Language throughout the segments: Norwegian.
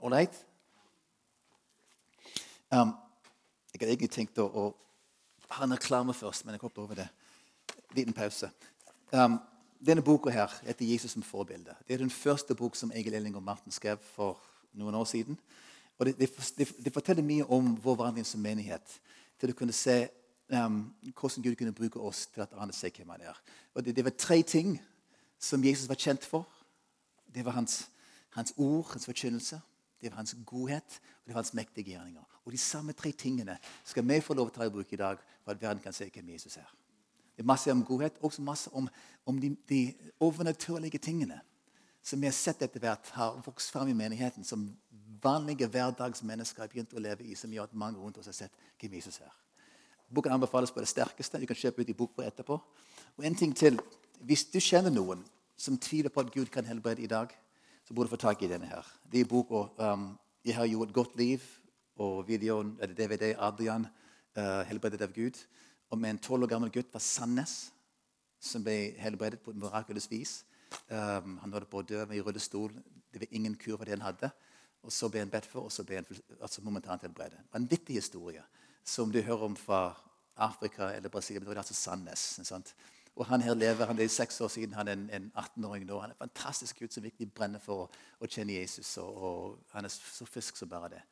Ålreit? Um, jeg hadde egentlig tenkt å, å ha en reklame først, men jeg hoppet over det. Liten pause. Um, denne boka her heter 'Jesus som forbilde'. Det er den første bok som Egil Elling og Martin skrev for noen år siden. Og Det, det, det forteller mye om vår vandring som menighet. Til å kunne se um, hvordan Gud kunne bruke oss til at andre ser hvem han er. Og det, det var tre ting som Jesus var kjent for. Det var hans, hans ord, hans forkynnelse, det var hans godhet og det var hans mektige gjerninger. Og De samme tre tingene skal vi få lov til å ta i bruk i dag for at verden kan se hvem Jesus er. Det er masse om godhet, også masse om, om de, de, overnaturlige tingene som vi har sett etter hvert har vokst fram i menigheten, som vanlige hverdagsmennesker har begynt å leve i, som gjør at mange rundt oss har sett hvem Jesus er. Boken anbefales på det sterkeste. Du kan kjøpe ut i bokbord etterpå. Og en ting til. Hvis du kjenner noen som tviler på at Gud kan helbrede i dag, så burde du få tak i denne her. Det er boka um, 'Jeg har gjort et godt liv' og videoen, eller DVD Adrian, uh, 'Helbredet av Gud', om en tolv år gammel gutt fra Sandnes som ble helbredet på et mirakuløst vis. Um, han nådde på å dø i rullestol. Det var ingen kur for det han hadde. Og Så ble han bedt for, og så ble han altså momentant helbredet. En vittig historie som du hører om fra Afrika eller Brasil. Men det var altså Sandnes. Sant? Og han her lever, han er seks år siden, han er en, en 18-åring nå. Han er en fantastisk gutt som virkelig brenner for å, kjenne Jesus. Og, og, Han er så frisk som bare det.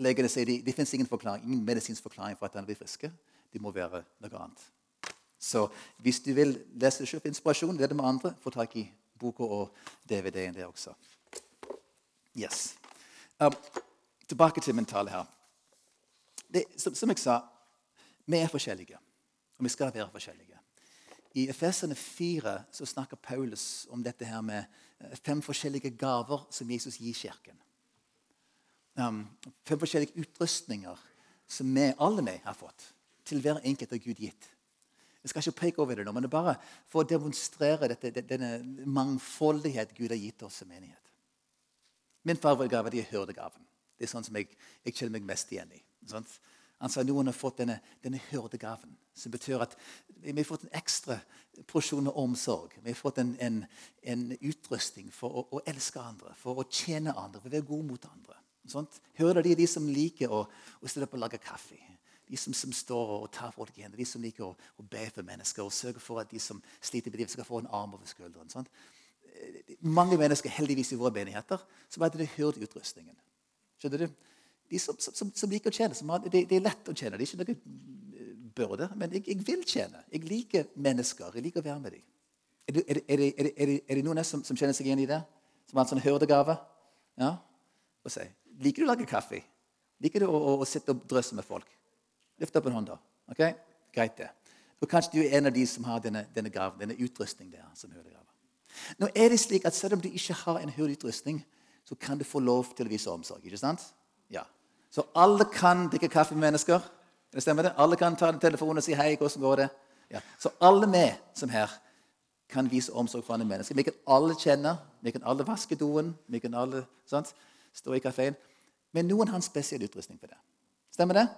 Legene sier det de finnes ingen, forklaring, ingen medisinsk forklaring for at han blir frisk. Det må være noe annet. Så hvis du vil lese selv inspirasjon, det er det med andre, få tak i boka og DVD-en der også. Yes. Um, tilbake til mentalet her. Det, som, som jeg sa, vi er forskjellige. Og vi skal være forskjellige. I Efesene 4 så snakker Paulus om dette her med eh, fem forskjellige gaver som Jesus gir Kirken. Um, fem forskjellige utrustninger som vi, alle vi har fått. Til hver enkelt av Gud gitt. Jeg skal ikke peke over det nå, men det er bare for å demonstrere dette, denne mangfoldighet Gud har gitt oss som menighet. Min favoritgave er hørdegaven. Det er sånn som jeg, jeg kjenner meg mest igjen i. Sant? Han sa noen har fått denne, denne hyrdegaven, som betyr at vi har fått en ekstra porsjon av omsorg. Vi har fått en, en, en utrustning for å, å, elske andre, for å tjene andre, for å være god mot andre. Sånt. Hyrder de de som liker å, å stille opp og lage kaffe. De som, som står og tar folk igjen. De som liker å, å, be for mennesker og sørge for at de som sliter med livet, skal få en arm over skulderen. Sånt. Mange mennesker heldigvis i våre menigheter som har denne hyrdeutrustningen. Skjønner du? De som, som, som, liker å tjene. Har, det, det, er lett å tjene. Det er ikke noe eh, byrde. Men jeg, jeg, vil tjene. Jeg liker mennesker. Jeg liker å være med dem. Er det, er det, er det, er noen som, som, kjenner seg igjen i det? Som har en sånn hørdegave? Ja? Og si, Liker du å lage kaffe? Liker du å, å, å sitte og drøsse med folk? Løft opp en hånd, da. Ok? Greit, det. Og kanskje du er en av de som har denne, denne gaven, denne utrustningen der. som hørdegave. Nå er det slik at Selv om du ikke har en hyrdeutrustning, så kan du få lov til å vise omsorg. ikke sant? Ja. Så alle kan drikke kaffe med mennesker. Det stemmer det? Alle kan ta en telefon og si 'hei, hvordan går det?' Ja. Så alle vi som her kan vise omsorg for andre mennesker. Vi kan alle kjenne, vi kan alle vaske doen, vi kan alle sant? stå i kafeen. Men noen har en spesiell utrustning for det. Stemmer det?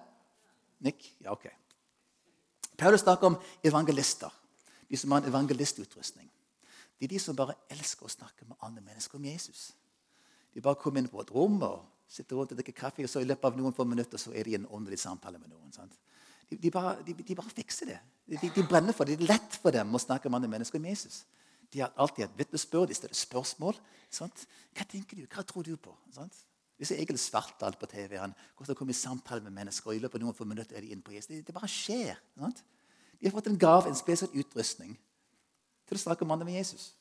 Nick? Ja, ok. Paulus snakker om evangelister. De som har en evangelistutrustning. Det er de som bare elsker å snakke med andre mennesker om Jesus. De bare kommer inn på et rom og sitter rundt og drikker kaffe, og så i løpet av noen få minutter så er de i en åndelig samtale med noen. De, de, bare, de, de, bare, fikser det. De, brenner for det. Det er lett for dem å snakke med andre mennesker om Jesus. De har alltid et vitnesbyrd, de stiller spørsmål. Sant? Hva tenker du? Hva tror du på? Sant? Hvis Egil Svartdal på TV han går kommer i samtale med mennesker, og i løpet av noen få minutter er de inne på Jesus. Det, det bare skjer. Sant? De har fått en gave, en spesiell utrustning, til å snakke om andre med Jesus.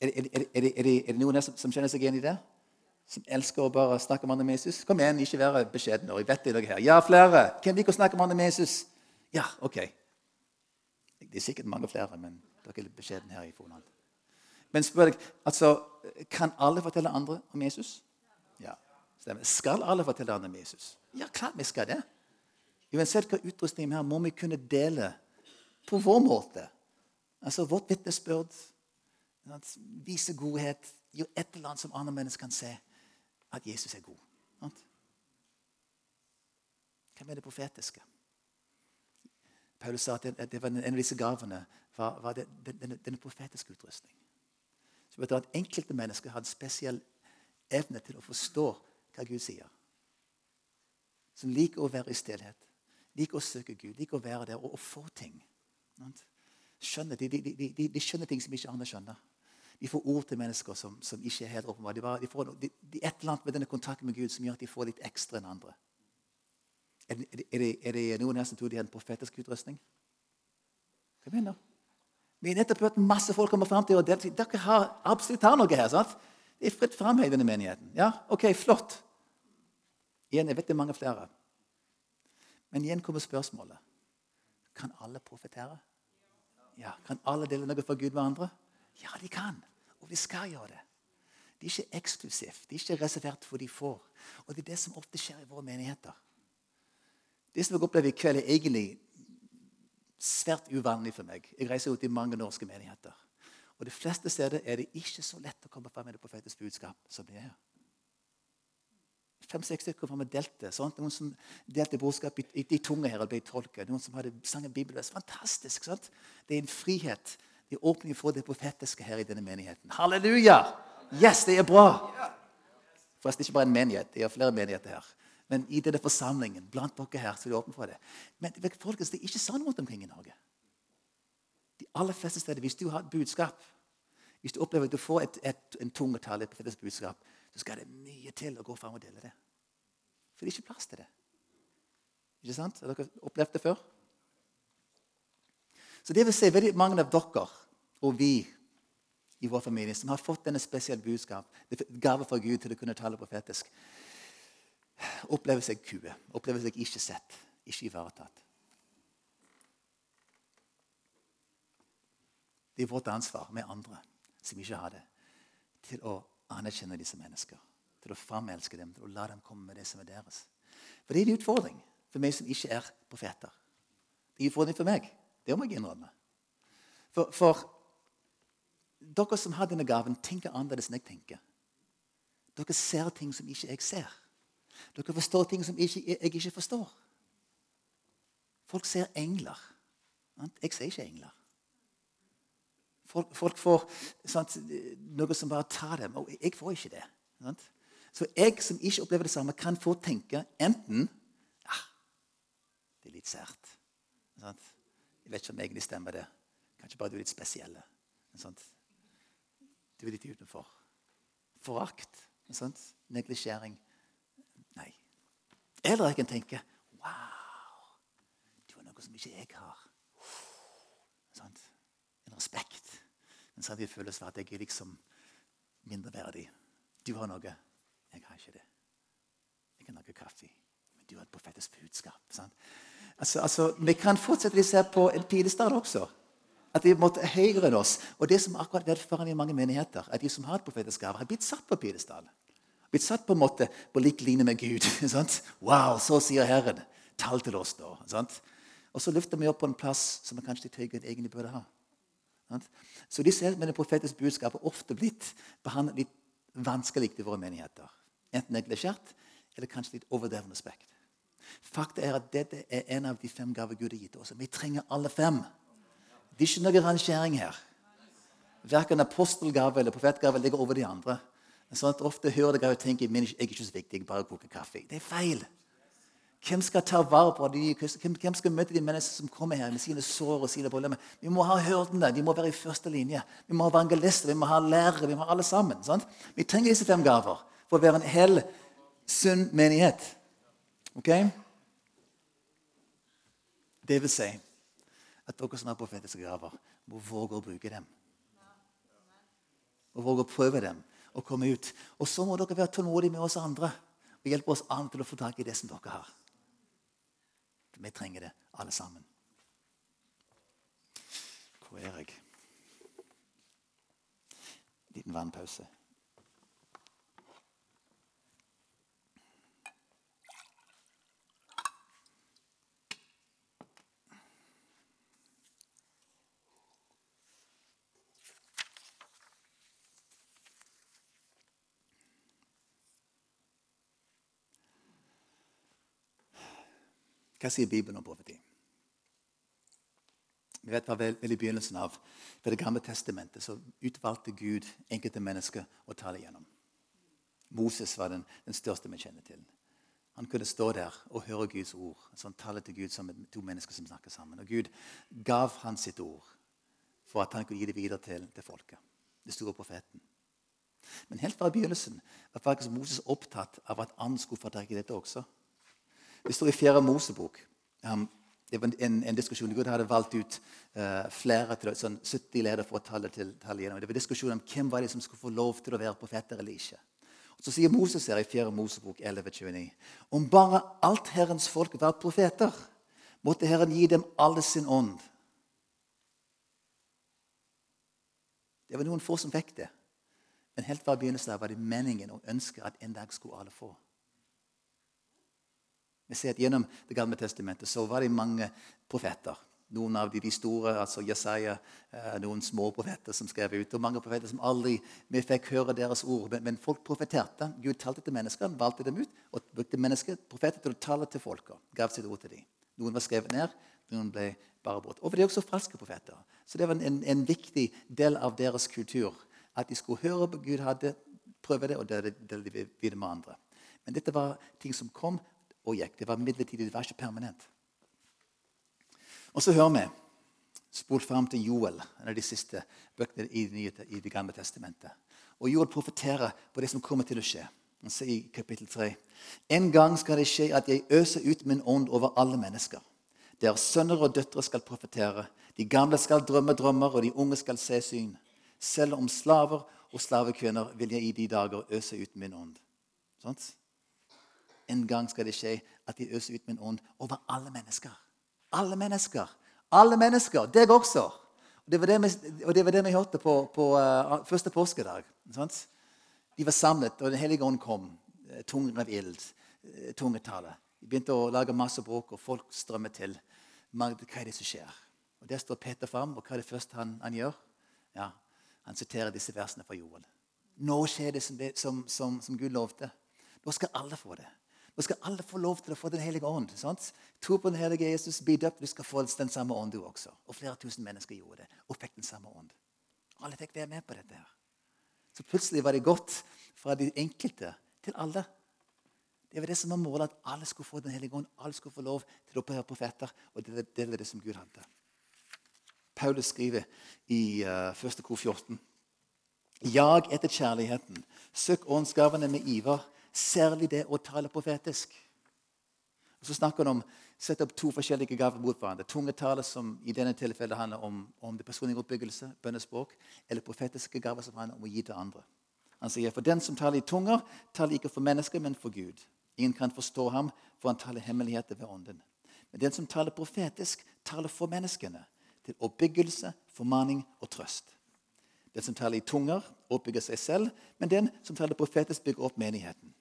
Er er, er, er det, noen her som, som kjenner seg igjen i det? Som elsker å bare snakke om andre med Jesus. Kom igjen, ikke være beskjedne. Jeg vet det er her. Ja, flere. Hvem liker å snakke om andre med Jesus? Ja, ok. Det er sikkert mange flere, men dere er litt beskjedne her i Fonland. Men spør deg, altså, kan alle fortelle andre om Jesus? Ja. Stemmer. Skal alle fortelle andre om Jesus? Ja, klart vi skal det. Uansett hva utrustning vi har, må vi kunne dele på vår måte. Altså vårt vitnesbyrd, vise godhet, gjøre et eller annet som andre mennesker kan se at Jesus er god. Hvem er det profetiske? Paulus sa at det var en av disse gavene var, var det, denne, denne, profetiske utrustning. Så betyr at Enkelte mennesker har en spesiell evne til å forstå hva Gud sier. Som liker å være i stillhet, liker å søke Gud, liker å være der og, og få ting. Skjønner, de, de, de, de, skjønner ting som ikke andre skjønner. De får ord til mennesker som, som ikke er helt åpenbare. De, får, de, de, et eller annet med denne kontakten med Gud som gjør at de får litt ekstra enn andre. Er det, er det, er det noen her som tror de har en profetisk utrustning? Hva mener du? Vi har nettopp hørt masse folk komme fram til og dere har absolutt har noe her. sant? Det er fritt fram i denne menigheten. Ja, ok, flott. Igjen, jeg vet det er mange flere. Men igjen kommer spørsmålet. Kan alle profetere? Ja, Kan alle dele noe fra Gud med andre? Ja, de kan. Og vi skal gjøre det. Det er ikke eksklusivt. Det er ikke reservert for de får. Og det er det som ofte skjer i våre menigheter. Det som jeg opplever i kveld, er egentlig svært uvanlig for meg. Jeg reiser ut i mange norske menigheter. Og De fleste steder er det ikke så lett å komme fram med det profetiske budskap som det er. Fem-seks stykker fra meg delte. Noen som delte budskap i, i, i tunge her og ble tolket. Noen som hadde sang en bibelvers. Fantastisk. sant? Det er en frihet. Det åpner for det profetiske her i denne menigheten. Halleluja! Yes, det er bra! Forresten ikke bare en menighet. Det er flere menigheter her. Men i denne forsamlingen, blant dere her, så er det åpne for det. Men folkens, det er ikke sånn rundt omkring i Norge. De aller fleste steder, Hvis du har et budskap, hvis du opplever at du får et, et, en tungetale, et profetisk budskap, så skal det mye til å gå fram og dele det. For det er ikke plass til det. Ikke sant? Har dere opplevd det før? Så det vil si veldig mange av dere og vi i vår familie som har fått denne spesielle budskap, gave fra Gud til å kunne tale profetisk, opplever seg kue, opplever seg ikke sett, ikke ivaretatt. Det er vårt ansvar med andre som ikke har det, til å anerkjenne disse mennesker. Til å framelske dem, til å la dem komme med det som er deres. For Det er en utfordring for meg som ikke er profeter. Det er en utfordring for meg. Det må jeg innrømme. For, for dere som har denne gaven, tenker annerledes enn jeg tenker. Dere ser ting som ikke jeg ser. Dere forstår ting som ikke, jeg ikke forstår. Folk ser engler. Jeg ser ikke engler. Folk, folk får sant, noe som bare tar dem. Og jeg får ikke det. Sant? Så jeg som ikke opplever det samme, kan få tenke enten ja, det er litt sært. Sant? Jeg vet ikke om jeg egentlig stemmer det. Kanskje bare du er litt spesiell. Du er litt utenfor. Forakt. Neglisjering. Nei. Eller jeg kan tenke Wow! Du har noe som ikke jeg har. Sånt. En respekt. Men samtidig føles det at jeg er liksom mindreverdig. Du har noe. Jeg har ikke det. Jeg har noe kaffe. Men du har et profetisk budskap. Altså, altså, vi kan fortsette å se på en pilestad også. At de måtte høyere enn oss. Og det som akkurat foran i mange menigheter, at de som har et profetisk gave, har blitt satt på pidestall blitt satt på en måte på lik linje med Gud. Sant? Wow, så sier Herren. Tall til oss, da. Sant? Og så løfter vi opp på en plass som vi kanskje høyere enn egentlig burde ha. Sant? Så disse med det profetiske budskapet ofte blitt behandlet litt vanskelig i våre menigheter. Enten neglisjert eller kanskje litt overdreven respekt. Fakta er at dette er en av de fem gaver Gud har gitt oss. Vi trenger alle fem. Det er ikke noe rangering her. Verken apostelgave eller profetgave ligger over de andre. Sånn at Ofte hører dere og tenker jeg er ikke så viktig, jeg bare koker kaffe. Det er feil. Hvem skal ta vare på de, hvem skal møte de menneskene som kommer her med sine sår og sine problemer? Vi må ha hyrdene, de må være i første linje. Vi må ha evangelister, vi må ha lærere. Vi må ha alle sammen. Sant? Vi trenger disse fem gaver for å være en hel, sunn menighet. Ok? Det vil si at dere som har profetiske gaver, må våge å bruke dem. Og våge å prøve dem og komme ut. Og så må dere være tålmodige med oss andre og hjelpe oss andre til å få tak i det som dere har. Vi trenger det, alle sammen. Hvor er jeg? Liten vannpause. Hva sier Bibelen om profeti? Vi vet hva vel, vel I begynnelsen av Det gamle testamentet så utvalgte Gud enkelte mennesker å tale gjennom. Moses var den, den største vi kjenner til. Han kunne stå der og høre Guds ord. Så han talte til Gud som to mennesker som snakker sammen. Og Gud gav han sitt ord for at han kunne gi det videre til, til folket. Det store profeten. Men helt fra begynnelsen var faktisk Moses opptatt av at han skulle få dette også. Det står i Fjerde Mosebok. Um, det var en, en, diskusjon. Gud hadde valgt ut uh, flere til, sånn 70 ledere for å tale til tallet gjennom. Det var diskusjon om hvem var det som skulle få lov til å være profeter eller ikke. Og Så sier Moses her i 4. Mosebok 11,29.: Om bare alt Herrens folk var profeter, måtte Herren gi dem alle sin ånd. Det var noen få som fikk det. Men helt fra begynnelsen var det meningen og ønsket at en dag skulle alle få. Vi ser at Gjennom Det gamle testamentet så var det mange profeter. Noen av de, de store, altså Jesaja, eh, noen små profeter som skrev ut. Og mange profeter som aldri vi fikk høre deres ord. Men, men folk profeterte. Gud talte til mennesker, valgte dem ut og brukte mennesker, profeter til å tale til folka. Gav sitt ord til dem. Noen var skrevet ned, noen ble bare brutt. Og det er også falske profeter. Så det var en, en, viktig del av deres kultur. At de skulle høre på Gud hadde, prøve det og dele det videre med andre. Men dette var ting som kom og gikk. Det var midlertidig, det var ikke permanent. Og så hører vi Spol fram til Joel, en av de siste bøkene i Det, nye, i det gamle testamentet. Og Joel profeterer på det som kommer til å skje. Han sier i kapittel 3.: En gang skal det skje at jeg øser ut min ånd over alle mennesker. Deres sønner og døtre skal profetere. De gamle skal drømme drømmer, og de unge skal se syn. Selv om slaver og slavekvinner vil jeg i de dager øse ut min ånd. Sånn? En gang skal det skje at de øser ut min ånd over alle mennesker. Alle mennesker. Alle mennesker. Deg også. Og det var det vi, vi hørte på, på uh, første påskedag. Sant? De var samlet, og Den hellige ånd kom. Tungen Tunger av ild. Uh, tungetale. De begynte å lage masse bråk, og folk strømmet til. hva er det som skjer? Og Der står Peter fram, og hva er det første han, han gjør? Ja, Han siterer disse versene fra Joel. Nå skjer det som, det, som, som, som Gud lovte. Nå skal alle få det. Nå skal alle få lov til å få Den hellige ånd. Sant? Tro på den hellige Jesus, bli døpt, du skal få den samme ånd, du også. Og flere tusen mennesker gjorde det og fikk den samme ånd. Alle fikk være med på dette. her. Så plutselig var det gått fra de enkelte til alle. Det var det som var målet, at alle skulle få Den hellige ånd. Alle skulle få lov til å opphøre profeter. Og det, var det som Gud hadde. Paulus skriver i uh, 1. kor 14.: Jag etter kjærligheten. Søk åndsgavene med iver Særlig det å tale profetisk. Og så snakker han om sette opp to forskjellige gaver mot hverandre. Tungetale, som i denne tilfellet handler om, om det personlige oppbyggelse, bønnespråk, eller profetiske gaver, som handler om å gi til andre. Han sier, For den som taler i tunger, taler ikke for mennesker, men for Gud. Ingen kan forstå ham, for han taler hemmeligheter ved ånden. Men den som taler profetisk, taler for menneskene, til oppbyggelse, formaning og trøst. Den som taler i tunger, oppbygger seg selv, men den som taler profetisk, bygger opp menigheten.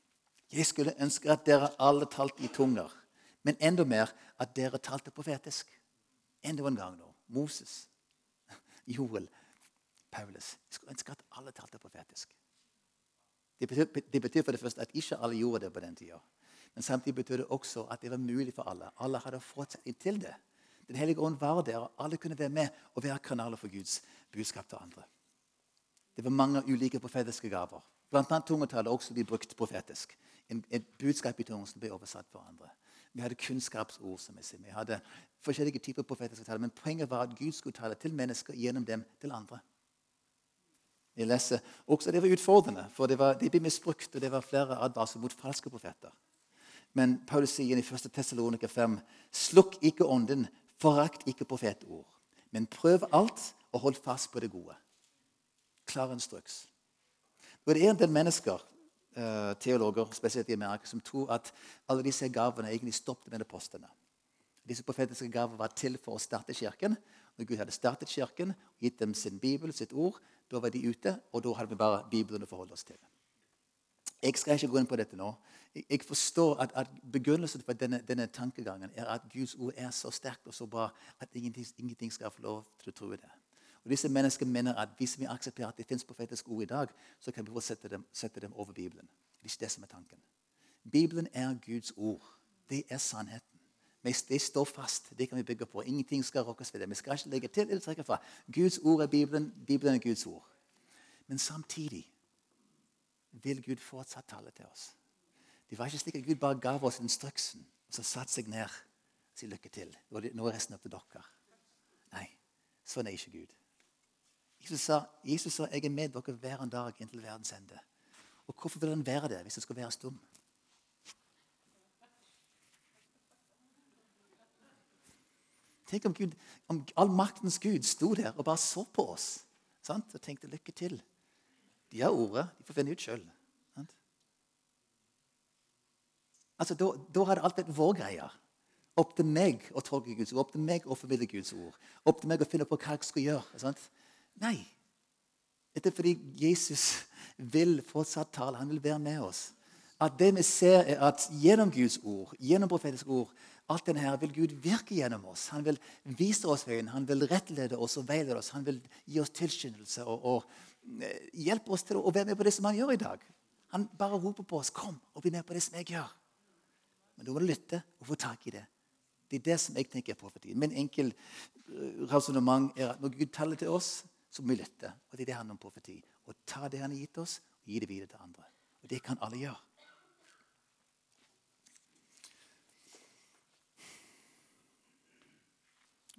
Jeg skulle ønske at dere alle talte i tunger, men enda mer at dere talte profetisk. Enda en gang nå. Moses, Joel, Paulus. Jeg skulle ønske at alle talte profetisk. Det betyr, det betyr, for det første at ikke alle gjorde det på den tida. Men samtidig betyr det også at det var mulig for alle. Alle hadde fått seg til det. Den hellige ånd var der, og alle kunne være med og være kanaler for Guds budskap til andre. Det var mange ulike profetiske gaver. Blant annet tungetallet også de brukt profetisk et budskap i tungen som ble oversatt for andre. Vi hadde kunnskapsord. som jeg sier. Vi hadde forskjellige typer profetiske taler. Men poenget var at Gud skulle tale til mennesker gjennom dem til andre. Jeg leser også Det var utfordrende, for det, var, det ble misbrukt. og Det var flere advarsler mot falske profeter. Men Paulus sier i 1. Tessalonika 5.: Slukk ikke ånden, forakt ikke profetord. Men prøv alt og hold fast på det gode. Klar instruks. Og det er en del mennesker teologer, spesielt i Amerika, som tror at alle disse gavene egentlig stoppet med apostlene. Disse profetiske gavene var til for å starte kirken. Når Gud hadde startet kirken, gitt dem sin bibel, sitt ord, da var de ute, og da hadde vi bare Bibelen å forholde oss til. Jeg skal ikke gå inn på dette nå. Jeg forstår at, at Begrunnelsen for denne, denne, tankegangen er at Guds ord er så sterkt og så bra at ingenting, ingenting skal få lov til å tro det. Og Disse menneskene mener at hvis vi aksepterer at det fins profetiske ord i dag, så kan vi sette dem, sette dem over Bibelen. Det er ikke det som er tanken. Bibelen er Guds ord. Det er sannheten. Men det står fast. Det kan vi bygge på. Ingenting skal rokkes ved det. Vi skal ikke legge til eller trekke fra. Guds ord er Bibelen. Bibelen er Guds ord. Men samtidig vil Gud fortsatt tale til oss. Det var ikke slik at Gud bare gav oss instruksen og så satte seg ned og sa lykke til. Nå er resten opp til dere. Nei, sånn er ikke Gud. Jesus sa, Jesus sa 'Jeg er med dere hver en dag inntil verdens ende'. Og hvorfor vil han være det hvis det skal være stum? Tenk om, Gud, om all maktens Gud sto der og bare så på oss sant? og tenkte 'lykke til'. De har ordet. De får finne ut sjøl. Altså, da, da hadde alt vært vår greie. Opp til meg å tolke Guds ord, opp til meg å formidle Guds ord. Opp til meg å finne på hva jeg skal gjøre. Sant? Nei. Dette er fordi Jesus vil fortsatt tale. Han vil være med oss. At det vi ser er at Gjennom Guds ord, gjennom profetiske ord, alt denne her vil Gud virke gjennom oss. Han vil vise oss veien, han vil rettlede oss og veilede oss. Han vil gi oss tilskyndelse og, og eh, hjelpe oss til å være med på det som han gjør i dag. Han bare roper på oss 'Kom og bli med på det som jeg gjør'. Men da må du lytte og få tak i det. Det er det som jeg tenker er profetien. Min enkel uh, resonnement er at når Gud taler til oss, så må vi lytte. Og det er det handler om profeti. Å ta det han har gitt oss, og gi det videre til andre. Og det kan alle gjøre.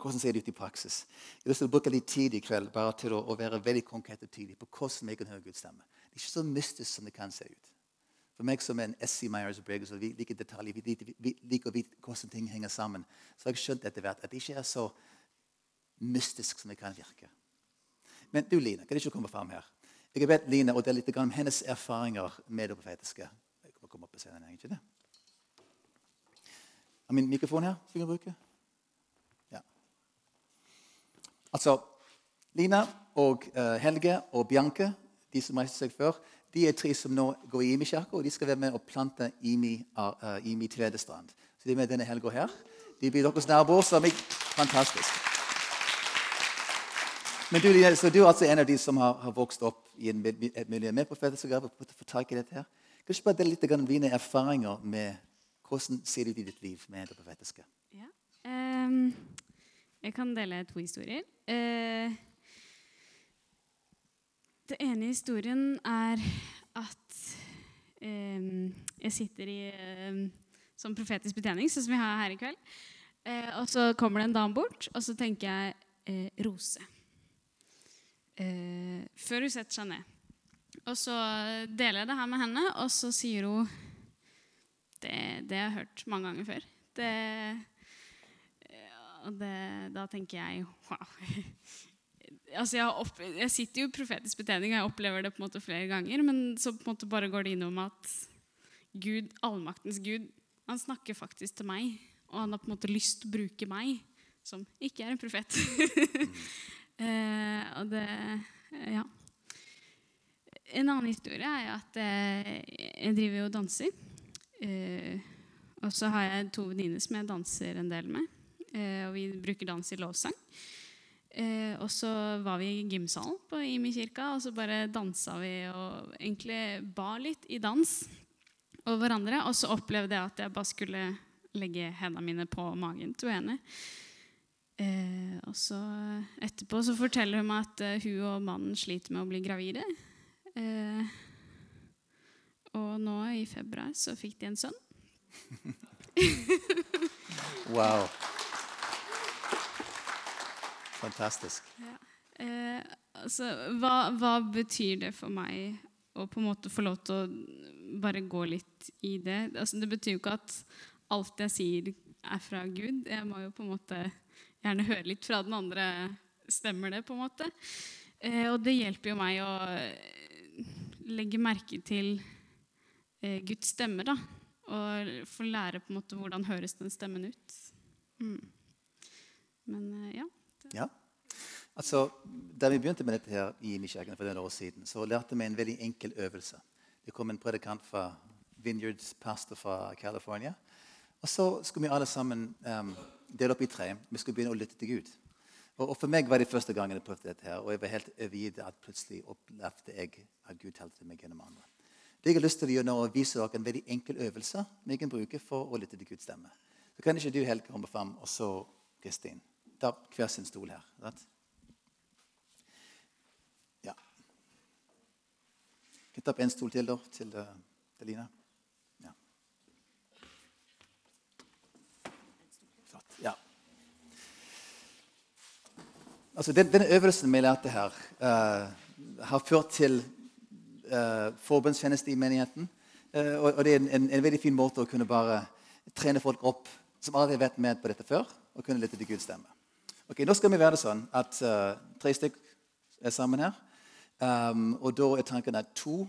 Hvordan ser det ut i praksis? Jeg å bruke litt tid i kveld bare til å, være veldig konkret og tydelig på hvordan vi kan høre Guds stemme. Det er ikke så mystisk som det kan se ut. For meg som er en SC Myers-Briggs og vi liker detaljer, vi liker å vite hvordan ting henger sammen, så har jeg skjønt etter hvert at det ikke er så mystisk som det kan virke. Men du, Line, kan du ikke komme fram her? Jeg har bedt Line å dele litt om hennes erfaringer med det profetiske. Jeg kommer komme opp på scenen, ikke det? Har min mikrofon her som jeg kan bruke? Ja. Altså, Line og uh, Helge og Bianke, de som reiste seg før, de er tre som nå går i Imi-kirka, og de skal være med og plante Imi, uh, Imi Tvedestrand. Så de er med denne helga her. De blir deres naboer, som er fantastisk. Men du, så du er altså en av de som har, har vokst opp i en, et miljø med profetiske gaver. få tak i dette her. Kan du ikke bare dele litt av dine erfaringer med hvordan ser du ut i ditt liv med det profetiske? Ja. Um, jeg kan dele to historier. Uh, det ene historien er at um, jeg sitter i um, som profetisk betjening, sånn som vi har her i kveld. Uh, og så kommer det en dame bort, og så tenker jeg uh, Rose. Eh, før hun setter seg ned. Og så deler jeg det her med henne, og så sier hun Det, det har jeg hørt mange ganger før. Det, og det, da tenker jeg wow altså jeg, opp, jeg, sitter jo i profetisk betjening, og jeg opplever det på en måte flere ganger. Men så på en måte bare går det innom at Gud, allmaktens Gud, han snakker faktisk til meg. Og han har på en måte lyst til å bruke meg, som ikke er en profet. eh, og det Ja. En annen historie er at eh, jeg driver og danser. Eh, og så har jeg to venninner som jeg danser en del med. Eh, og vi bruker dans i lovsang. Eh, og så var vi i gymsalen på Imi kirka, og så bare dansa vi og egentlig ba litt i dans over hverandre. Og så opplevde jeg at jeg bare skulle legge hendene mine på magen til henne. Eh, og så etterpå så forteller hun meg at eh, hun og mannen sliter med å bli gravide. Eh, og nå i februar så fikk de en sønn. wow. Fantastisk. Ja. Eh, altså, hva, hva, betyr det for meg å på en måte få lov til å bare gå litt i det? Altså, det betyr jo ikke at alt jeg sier, er fra Gud. Jeg må jo på en måte gjerne høre litt fra den andre. Stemmer det, på en måte? Eh, og det hjelper jo meg å legge merke til eh, Guds stemme, da. Og få lære på en måte hvordan høres den stemmen ut. Mm. Men eh, ja. Ja. Altså, Da vi begynte med dette her i Misjæken for noen år siden, så lærte vi en veldig enkel øvelse. Det kom en predikant fra Vineyards pastor fra California. Og så skulle vi alle sammen um, dele opp i tre. Vi skulle begynne å lytte til Gud. Og, For meg var det første gangen jeg prøvde dette. her, Og jeg var helt overgitt at plutselig opplevde jeg at Gud talte meg gjennom andre. Det jeg har lyst til å gjøre nå, er å vise dere en veldig enkel øvelse vi kan bruke for å lytte til Guds stemme. Så kan ikke du Helge komme fram, og så Kristin ta hver sin stol her. Rett? Ja. Kan ta opp en stol til da, til, uh, til Line? Ja. Flott. Ja. Altså, den, denne øvelsen vi lærte her, uh, har ført til uh, forbundstjeneste i menigheten. Uh, og, og, det er en, en, en, veldig fin måte å kunne bare trene folk opp som aldri har vært med på dette før, og kunne lytte til Guds stemme. Ok, Nå skal vi være det sånn at tre stykker er sammen her. Um, og da er tanken at to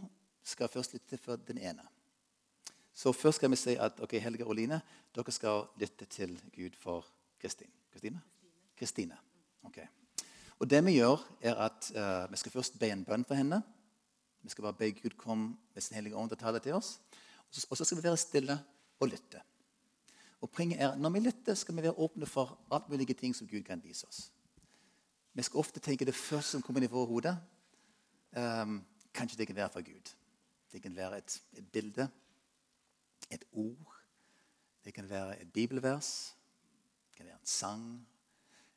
skal først lytte for den ene. Så først skal vi si at ok, Helge og Line dere skal lytte til Gud for Kristin. Kristine? Kristine. Ok. Og det vi gjør, er at uh, vi skal først be en bønn for henne. Vi skal bare be Gud komme med sin hellige ånd og tale til oss. Og så skal vi være stille og lytte. Og poenget er, Når vi lytter, skal vi være åpne for alt mulige ting som Gud kan vise oss. Vi skal ofte tenke det første som kommer inn i vårt hode. Um, kanskje det kan være fra Gud. Det kan være et, et, bilde, et ord. Det kan være et bibelvers. Det kan være en sang.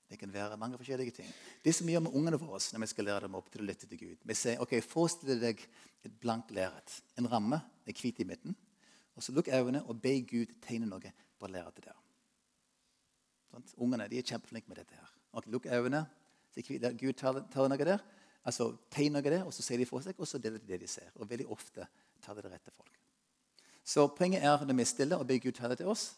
Det kan være mange forskjellige ting. Det som vi gjør med ungene våre når vi skal lære dem opp til å lytte til Gud Vi sier ok, forestill deg et blankt lerret. En ramme er hvit i midten. Og så Lukk øynene og be Gud tegne noe på lerretet der. Sånn? Ungene de er kjempeflinke med dette. her. Ok, Lukk øynene. Gud tar, tar noe der. Altså, tegner noe der, og så sier de for seg, og så deler de det de ser. Og veldig ofte tar det det rette folk. Så poenget er når vi er stille og ber Gud ta det til oss,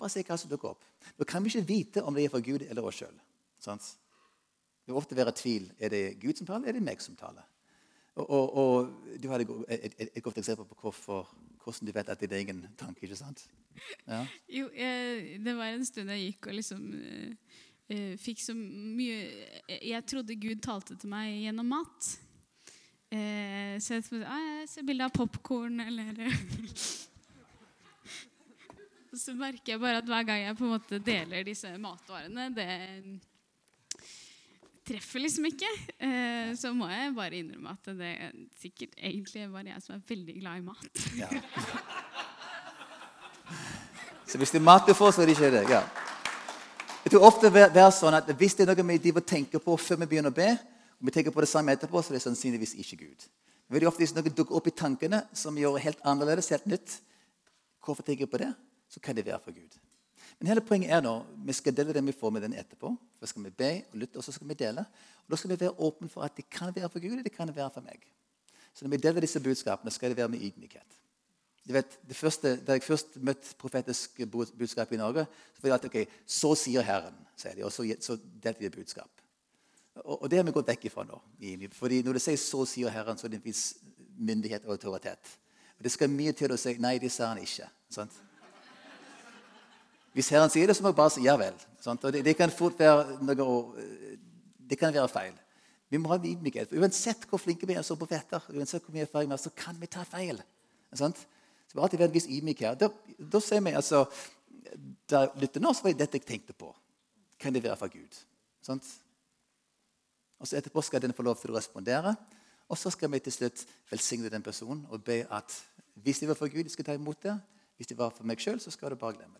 bare se hva som dukker opp. Nå kan vi ikke vite om det er fra Gud eller oss sjøl. Det vil ofte være tvil. Er det Gud som taler, eller er det meg som taler? Og, og, og Du hadde et, et, et, godt eksempel på hvorfor, hvordan du vet at det er egen tanke. ikke sant? Ja. Jo, jeg, det var en stund jeg gikk og liksom uh, fikk så mye Jeg trodde Gud talte til meg gjennom mat. Uh, så jeg, ah, jeg ser bilde av popkorn eller så merker jeg bare at hver gang jeg på en måte deler disse matvarene, det treffer liksom ikke. Eh, så må jeg bare innrømme at det er sikkert egentlig bare jeg som er veldig glad i mat. Ja. Så hvis det er mat du får, så er det ikke det. Ja. Jeg tror ofte det er sånn at Hvis det er noe vi tenker på før vi begynner å be, og vi tenker på det samme etterpå, så er det sannsynligvis ikke Gud. Veldig ofte Hvis noe dukker opp i tankene som gjør det helt annerledes, helt nytt, hvorfor tenker jeg på det? Så kan det være for Gud. Men hele poenget er nå, vi skal dele det vi får med den etterpå. Så skal vi be og lytte, og så skal vi dele. Og Da skal vi være åpne for at det kan være for Gud, og det kan være for meg. Så når vi deler disse budskapene, skal det være med ydmykhet. Du vet, første, Da jeg først møtte profetisk budskap i Norge, så var det alltid ok, så sier Herren, sier de, og så, så delte de budskap. Og, og, det har vi gått vekk ifra nå. Fordi Når det sier 'så sier Herren', så er det en viss myndighet og autoritet. Og Det skal mye til å si 'nei, det sa han ikke'. Sant? Hvis Herren sier det, så må jeg bare si ja vel. Det, det, kan fort være noe, det kan være feil. Vi må ha en ydmykhet. Uansett hvor flinke vi er som profeter, uansett hvor mye erfaring vi har, så kan vi ta feil. Sant? Så vi alltid vært en viss ydmykhet. Da, da ser vi altså Da lytter nå, så var det dette jeg tenkte på. Kan det være fra Gud? Sant? Og så Etterpå skal den få lov til å respondere. Og så skal vi til slutt velsigne den personen og be at hvis det var for Gud, jeg skal ta imot det. Hvis det var for meg sjøl, så skal du bare glemme det.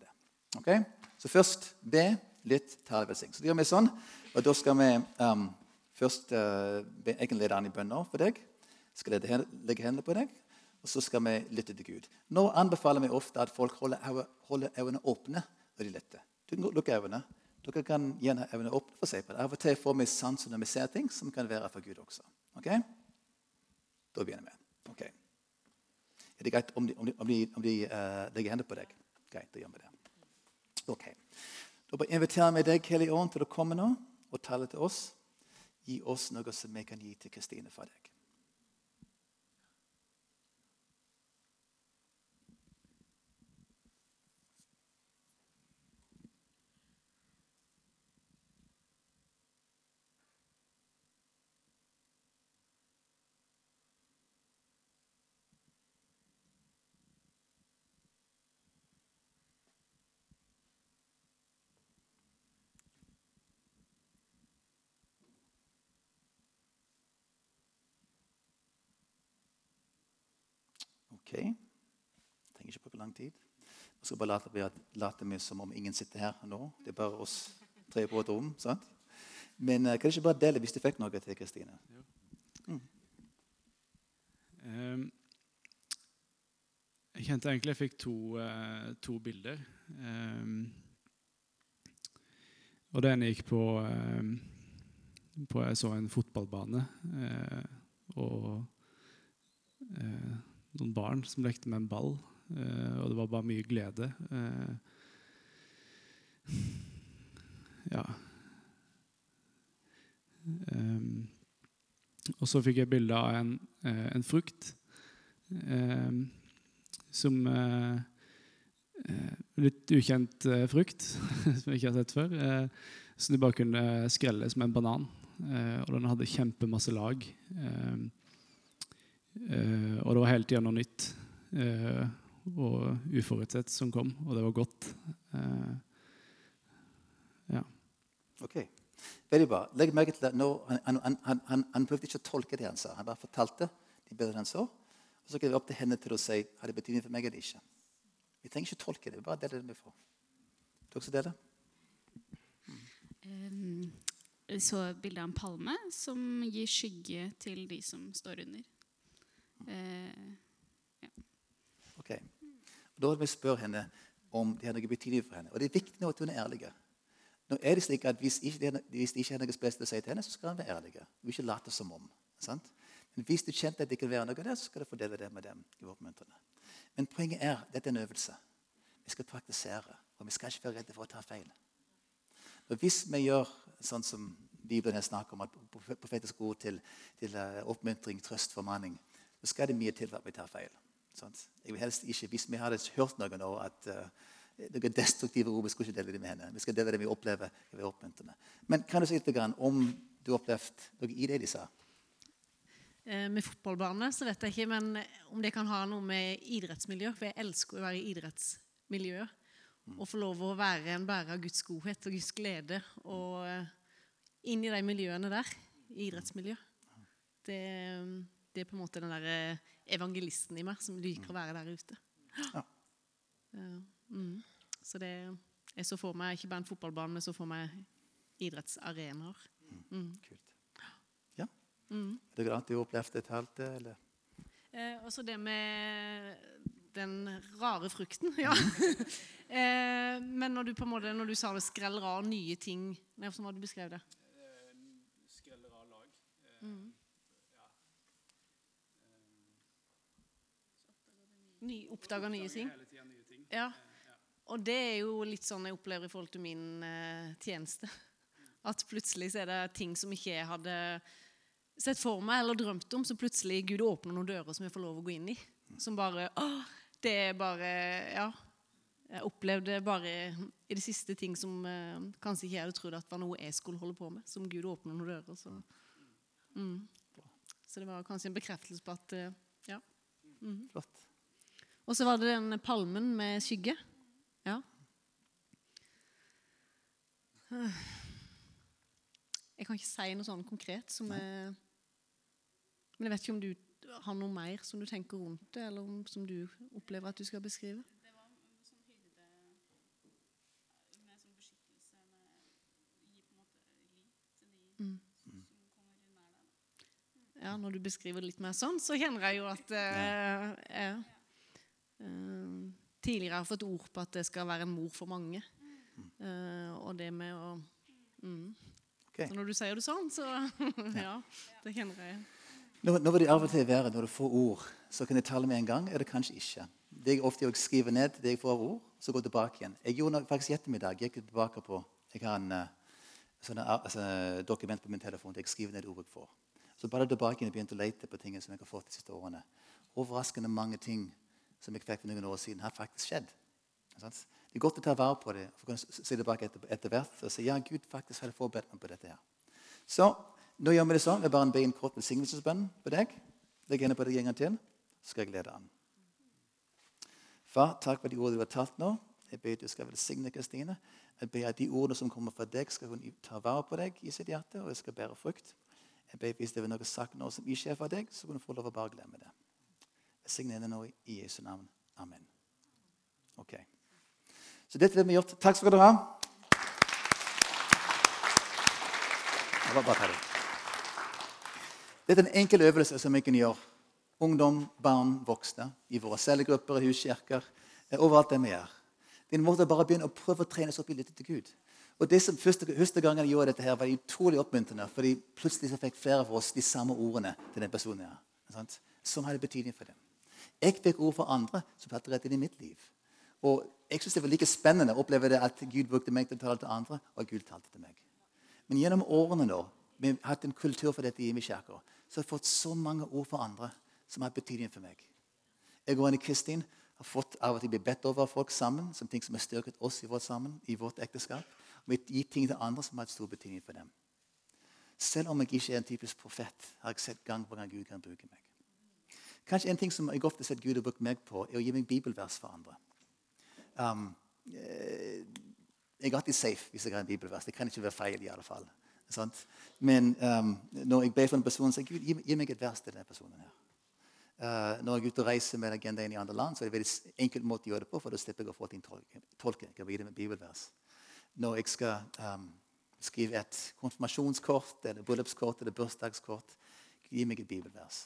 Okay? Så først be, litt, talevelsignelse. velsign. Så gjør vi sånn. Og da skal vi um, først uh, be, Jeg kan lede an i bønner for deg. Skal lede, legge hendene på deg. Og så skal vi lytte til Gud. Nå anbefaler vi ofte at folk holder, holder øynene åpne når de lytter. Du kan lukke øynene. Dere kan gjerne øynene åpne for å se på det. Av og til får vi sans når vi ser ting som kan være for Gud også. Ok? Da begynner vi. Ok. Er det greit om de, om de, om de, om de uh, legger hendene på deg? Greit, da gjør vi det. Ok. Da bare inviterer vi deg, Hellige Ånd, til å komme nå og tale til oss. Gi oss noe som vi kan gi til Kristine for deg. Ok. Trenger ikke bruke lang tid. Vi skal bare late, late meg som om ingen sitter her nå. Det er bare oss tre på et rom. sant? Men uh, kan du ikke bare dele hvis du fikk noe til Kristine? Mm. Um, jeg kjente egentlig jeg fikk to, uh, to bilder. Um, og det ene gikk på, eh, på Jeg så en fotballbane uh, og eh, noen barn som lekte med en ball. Eh, og det var bare mye glede. Eh, ja. Um, og så fikk jeg bilde av en, eh, en frukt som eh, eh, Litt ukjent eh, frukt som jeg ikke har sett før. eh, som de bare kunne skrelle som en banan. Eh, og den hadde kjempemasse lag. Eh, og det var hele tida noe nytt eh, og uforutsett som kom, og det var godt. Eh, ja. Ok, Veldig bra. Legg merke til at nå, han, han, han, han, han prøvde ikke å tolke det han sa. Han bare fortalte de bildene han så. Og så gikk det opp til henne til å si har det betydning for meg eller ikke. Vi trenger ikke tolke det. Vi bare deler det vi får. Du også deler? Um, så bildet av en palme som gir skygge til de som står under. Eh, Ok. Da vil vi spørre henne om det har noe betydning for henne. Og det er viktig nå at hun er ærlig. Nå er det slik at Hvis ikke det, hvis det ikke er noe spesielt å si til henne, så skal hun være ærlig. Og ikke late som om. Sant? Men hvis du kjente at det kan være noe der, så skal du få dele det med dem. i oppmuntrende. Men poenget er dette er en øvelse. Vi skal praktisere, og vi skal ikke være redde for å ta feil. Og hvis vi gjør sånn som Bibelen her snakker om, at profetisk ord til, til eh, oppmuntring, trøst, formaning, så skal det mye til for at vi tar feil. Jeg vil helst ikke, Hvis vi hadde hørt noe nå at uh, noen destruktive ord, vi skal ikke dele det med henne. Vi skal dele det vi opplever. vi er med. Men kan du si litt om du har opplevd noe i det de sa? Eh, Med fotballbane så vet jeg ikke, men om det kan ha noe med idrettsmiljø. For jeg elsker å være i idrettsmiljøet. Og få lov å være en bærer av Guds godhet og Guds glede. Og eh, inn i de miljøene der. i Idrettsmiljø. Det, det er på en måte den der eh, evangelisten i meg som liker å være der ute. Ja. Mm. Så det jeg så for meg ikke bare en fotballbane, men så for meg idrettsarenaer. Mm. Kult. Ja. Mm. Er det annet du har opplevd et halvt eller? Eh, også det med den rare frukten. Ja. eh, men når du på en måte, når du sa det skreller av nye ting Hvordan var det du beskrev det? Skreller av lag. Mm. Ny, Oppdager nye ting? Nye ting. Ja. Og det er jo litt sånn jeg opplever i forhold til min eh, tjeneste. At plutselig så er det ting som ikke jeg hadde sett for meg eller drømt om, så plutselig Gud åpner noen dører som jeg får lov å gå inn i. Som bare åh, Det er bare Ja. Jeg opplevde bare i det siste ting som eh, kanskje ikke jeg hadde trodd at var noe jeg skulle holde på med. Som Gud åpner noen dører. Så, mm. så det var kanskje en bekreftelse på at eh, Ja. Mm. Flott. Og så var det den palmen med skygge. Ja. Jeg kan ikke si noe sånn konkret som er Men jeg vet ikke om du har noe mer som du tenker rundt det, eller om, som du opplever at du skal beskrive? Ja, Når du beskriver det litt mer sånn, så kjenner jeg jo at eh, ja. Eh, Tidligere har jeg fått ord på at det skal være en mor for mange. Eh, og det med å mm. okay. Så når du sier det sånn, så ja, det kjenner jeg. Nå, nå vil det av og til være når du får ord, så kan jeg tale med en gang, eller kanskje ikke. Det jeg ofte skriver ned det jeg får av ord, så går jeg tilbake igjen. Jeg gjorde faktisk i ettermiddag. Jeg gikk tilbake på Jeg har en eh, sånn, altså, dokument på min telefon der jeg skriver ned ord jeg får. Så bare tilbake igjen og begynte å lete på ting som jeg har fått de siste årene. Overraskende mange ting som jeg fikk for noen år siden, har faktisk skjedd. Det er godt å ta vare på det for å kunne s- se tilbake etter, hvert og si ja, Gud faktisk hadde forberedt meg på dette. her. Så nå gjør vi det sånn. Jeg bare be en kort velsignelsesbønn på deg. Legg henne på deg en gang til, så skal jeg lede an. Far, takk for de ordene du har talt nå. Jeg ber du skal velsigne Kristine. Jeg ber at de ordene som kommer fra deg, skal hun ta vare på deg i sitt hjerte, og jeg skal bære frukt. Jeg ber hvis det er noe sagt nå som ikke er fra deg, så kan hun få lov å bare glemme det. Velsigne det nå i Jesu navn. Amen. Ok. Så dette er det vi har gjort. Takk skal dere ha. Ta. Dette er en enkel øvelse som vi kan gjøre ungdom, barn, voksne, i våre cellegrupper, i huskirker, eh, overalt der vi er. Er en måte å bare begynne å prøve å trene seg opp i lytte til Gud. Og det som Første, første gangen jeg gjorde dette, her, var utrolig oppmuntrende. fordi plutselig så fikk flere av oss de samme ordene til den personen. her? Som hadde betydning for dem. Jeg fikk ord for andre som det rett inn i mitt liv. Og jeg synes Det var like spennende å oppleve det at Gud brukte meg til å tale til andre, og Gud talte til meg. Men gjennom årene nå, vi har hatt en kultur for dette i Imekirka, så har jeg fått så mange ord for andre som har betydning for meg. Jeg og Anne Kristin har fått av og til bli bedt over folk sammen, som ting som har styrket oss i vårt, sammen, i vårt ekteskap. Og vi gir ting til andre som har hatt stor betydning for dem. Selv om jeg ikke er en typisk profet, har jeg sett gang på gang Gud kan bruke meg. Kanskje en ting som jeg ofte har sett Gud har brukt meg på, er å gi meg bibelvers for andre. Um, eh, jeg er alltid safe hvis jeg har en bibelvers. Det kan ikke være feil. i alle fall. Sant? Men um, når jeg ber for en person, så Gud, gi, gi meg et vers til denne personen. her. Uh, når jeg er ute og reiser med agendaen i andre land, så er det en veldig enkel måte å gjøre det på, for da slipper jeg å få ting tolke. Jeg kan gi dem et bibelvers. Når jeg skal um, skrive et konfirmasjonskort eller bryllupskort eller bursdagskort, gi meg et bibelvers.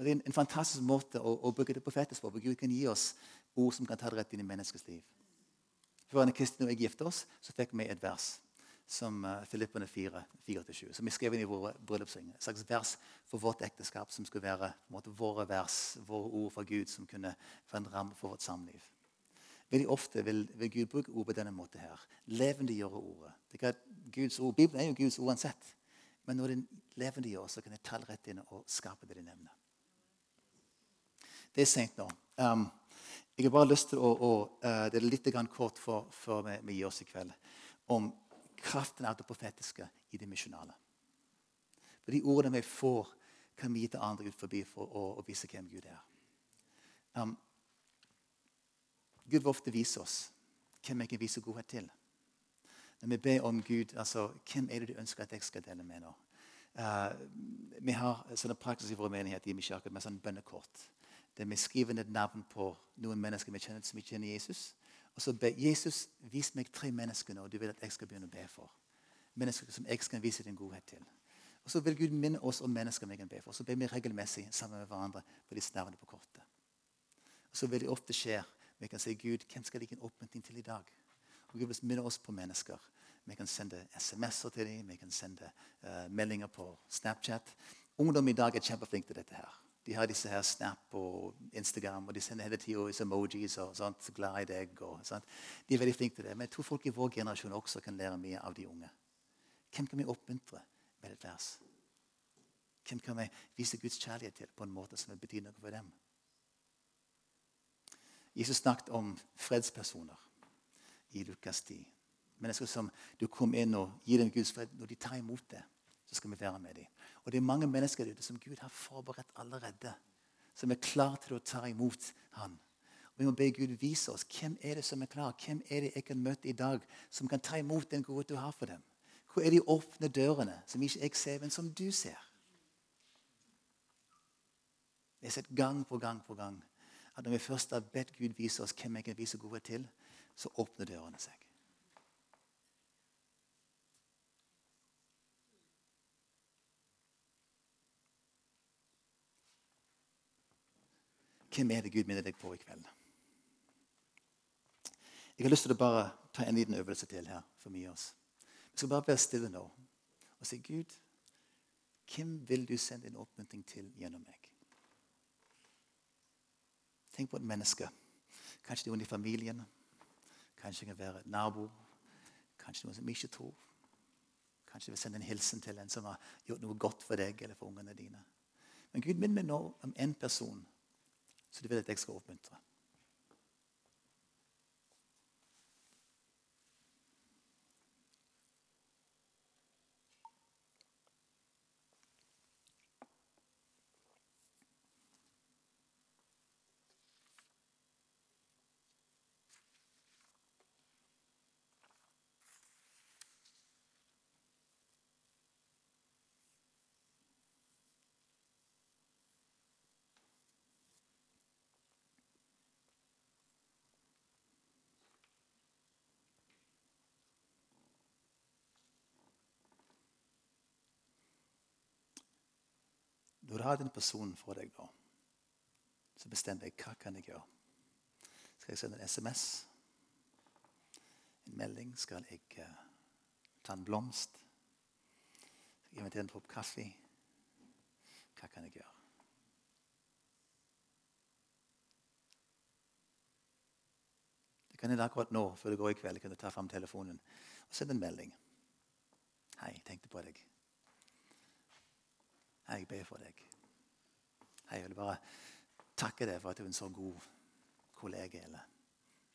Og Det er en, en fantastisk måte å, å bruke det profetisk på. For Gud kan gi oss ord som kan ta det rett inn i menneskets liv. Før Anne Kristin og jeg gifte oss, så fikk vi et vers som uh, Filippene 4, 4-7, som vi skrev inn i våre bryllupsringer. Et slags vers for vårt ekteskap som skulle være måte, våre vers, våre ord fra Gud, som kunne være en ramme for vårt samliv. Veldig ofte vil, vil Gud bruke ord på denne måten. her. Levendegjøre ordet. Det er Guds ord. Bibelen er jo Guds ord uansett. Men når den levendegjør, så kan det tale rett inn og skape det de nevner. Det er seint nå. Um, jeg har bare lyst til å, å uh, Det er litt kort før vi, vi gir oss i kveld. Om kraften av det profetiske i det misjonale. For De ordene vi får, kan vi gi til andre ut forbi for å, å vise hvem Gud er. Um, Gud vil ofte vise oss hvem jeg kan vise godhet til. Når vi ber om Gud, altså, hvem er det du ønsker at jeg skal dele med nå? Uh, vi har sånne praksis i vår menighet i Mishaket med sånn bønnekort. Skriver ned navn på noen mennesker vi kjenner som ikke kjenner Jesus. Og så ber Jesus vis meg tre mennesker nå du vil at jeg skal begynne å be for. Mennesker som jeg skal vise din godhet til. Og Så vil Gud minne oss om mennesker vi kan be for. Så ber vi regelmessig sammen med hverandre på disse navnene på kortet. Og Så vil det ofte skje vi kan si Gud, hvem skal jeg gi en oppmuntring til i dag? Og Gud vil minne oss på mennesker. Vi kan sende SMS-er til dem, vi kan sende uh, meldinger på Snapchat. Ungdom i dag er kjempeflinke til dette. her. De har disse her Snap og Instagram, og de sender hele tida emojis og sånt, glad i deg. Og, sånt. De er veldig flinke til det. Men jeg tror folk i vår generasjon også kan lære mye av de unge. Hvem kan vi oppmuntre med et vers? Hvem kan vi vise Guds kjærlighet til på en måte som betyr noe for dem? Jesus snakket om fredspersoner i Lukas 10. Mennesker som du kom inn og gir dem Guds fred. Når de tar imot det, så skal vi være med dem. Og det er mange mennesker ute som Gud har forberedt allerede. Som er klar til å ta imot. Og Vi må be Gud vise oss hvem er det som er klar. Hvem er det jeg kan møte i dag som kan ta imot den gode du har for dem? Hvor er de åpne dørene som ikke jeg ser, men som du ser? Jeg har sett gang på gang på gang at når vi først har bedt Gud vise oss hvem jeg kan vise gode til, så åpner dørene seg. Hvem er det Gud minner deg på i kveld? Jeg har lyst til å bare ta en liten øvelse til her. for mye oss. Vi skal bare være stille nå og si Gud, hvem vil du sende en oppmuntring til gjennom meg? Tenk på et menneske. Kanskje noen i familien. Kanskje det kan være et nabo. Kanskje noen som ikke tror. Kanskje du vil sende en hilsen til en som har gjort noe godt for deg eller for ungene dine. Men Gud minner meg nå om én person så det vil at jeg skal oppmuntre. Du har den personen for deg, nå, Så bestem deg hva kan jeg gjøre. Skal jeg sende en SMS? En melding? Skal jeg uh, ta en blomst? Skal jeg invitere en kopp kaffe? Hva kan jeg gjøre? Det kan jeg akkurat nå, før det går i kveld, jeg du ta fram telefonen og sende en melding. Hei, jeg tenkte på deg. Hei, jeg ber for deg. Jeg vil bare takke deg for at du er en så god kollega eller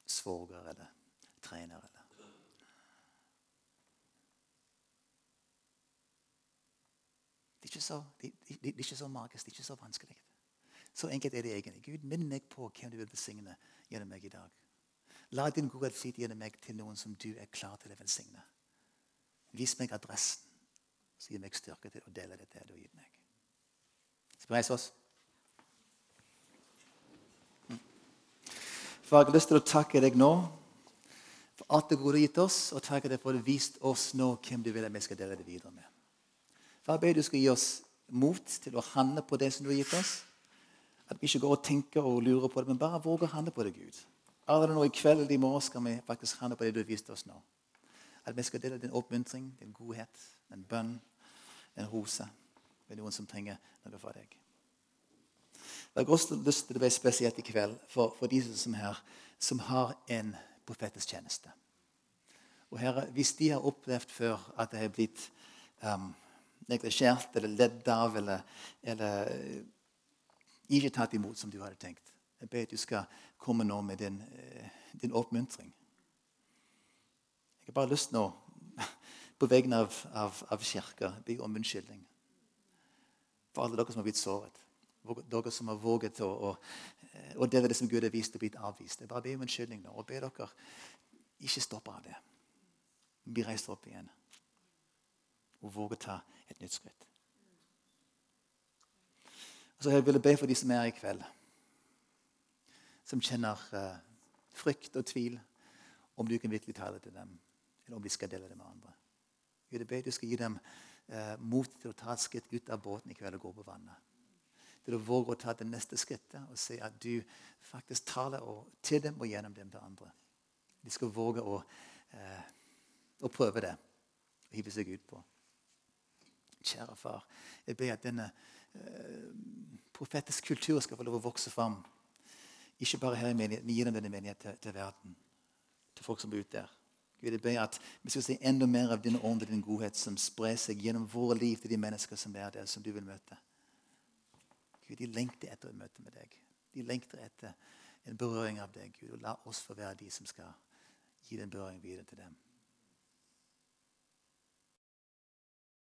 svoger eller trener. eller Det er, ikke så, det, det, det er ikke så magisk, det er ikke så vanskelig. Så enkelt er det egentlig. Gud, minn meg på hvem du vil besigne gjennom meg i dag. La din godhet flyte gjennom meg til noen som du er klar til å velsigne. Vis meg adressen, så gir meg styrke til å dele dette du har gitt meg. Så vi oss? Far, jeg har lyst til å takke deg nå for alt det gode du gitt oss, og takke deg for at du har vist oss nå hvem du vil at vi skal dele det videre med. Far, jeg ber du skal gi oss mot til å handle på det som du har gitt oss. At vi ikke går og tenker og lurer på det, men bare våger å handle på det, Gud. Allerede nå i kveld eller i morgen skal vi faktisk handle på det du har vist oss nå. At vi skal dele din oppmuntring, din godhet, en bønn, en rose med noen som trenger noe fra deg. Jeg har også lyst til å være spesielt i kveld for, for de som er her, som har en profetisk tjeneste. Og Herre, Hvis de har opplevd før at det har blitt um, neglisjert eller ledd av eller, eller ikke tatt imot som du hadde tenkt. Jeg ber at du skal komme nå med din, din oppmuntring. Jeg har bare lyst nå, på vegne av, av, av kirka, be om unnskyldning for alle dere som har blitt såret. Dere som har våget å, å, å dele det som Gud har vist, og blitt avvist. Jeg bare ber om unnskyldning nå, og ber dere ikke stoppe av det. Bli reist opp igjen og våge å ta et nytt skritt. Så jeg ville be for de som er her i kveld, som kjenner uh, frykt og tvil om du kan virkelig tale til dem, eller om de skal dele det med andre. Jeg vil be du skal gi dem uh, mot til å ta et skritt ut av båten i kveld og gå på vannet. Til å våge å ta det neste skrittet og se at du faktisk taler til dem og gjennom dem til andre. De skal våge å, eh, å prøve det og hive seg ut på. Kjære far, jeg ber at denne eh, profetisk kultur skal få lov å vokse fram. Ikke bare her i menigheten, men gjennom denne menigheten til, til, verden. Til folk som bor ute der. Gud, jeg ber at vi skal se enda mer av din ånd og din godhet som sprer seg gjennom våre liv til de mennesker som er der, som du vil møte. Gud, De lengter etter å møte med deg. De lengter etter en berøring av deg. Gud, og La oss få være de som skal gi den berøringen videre til dem.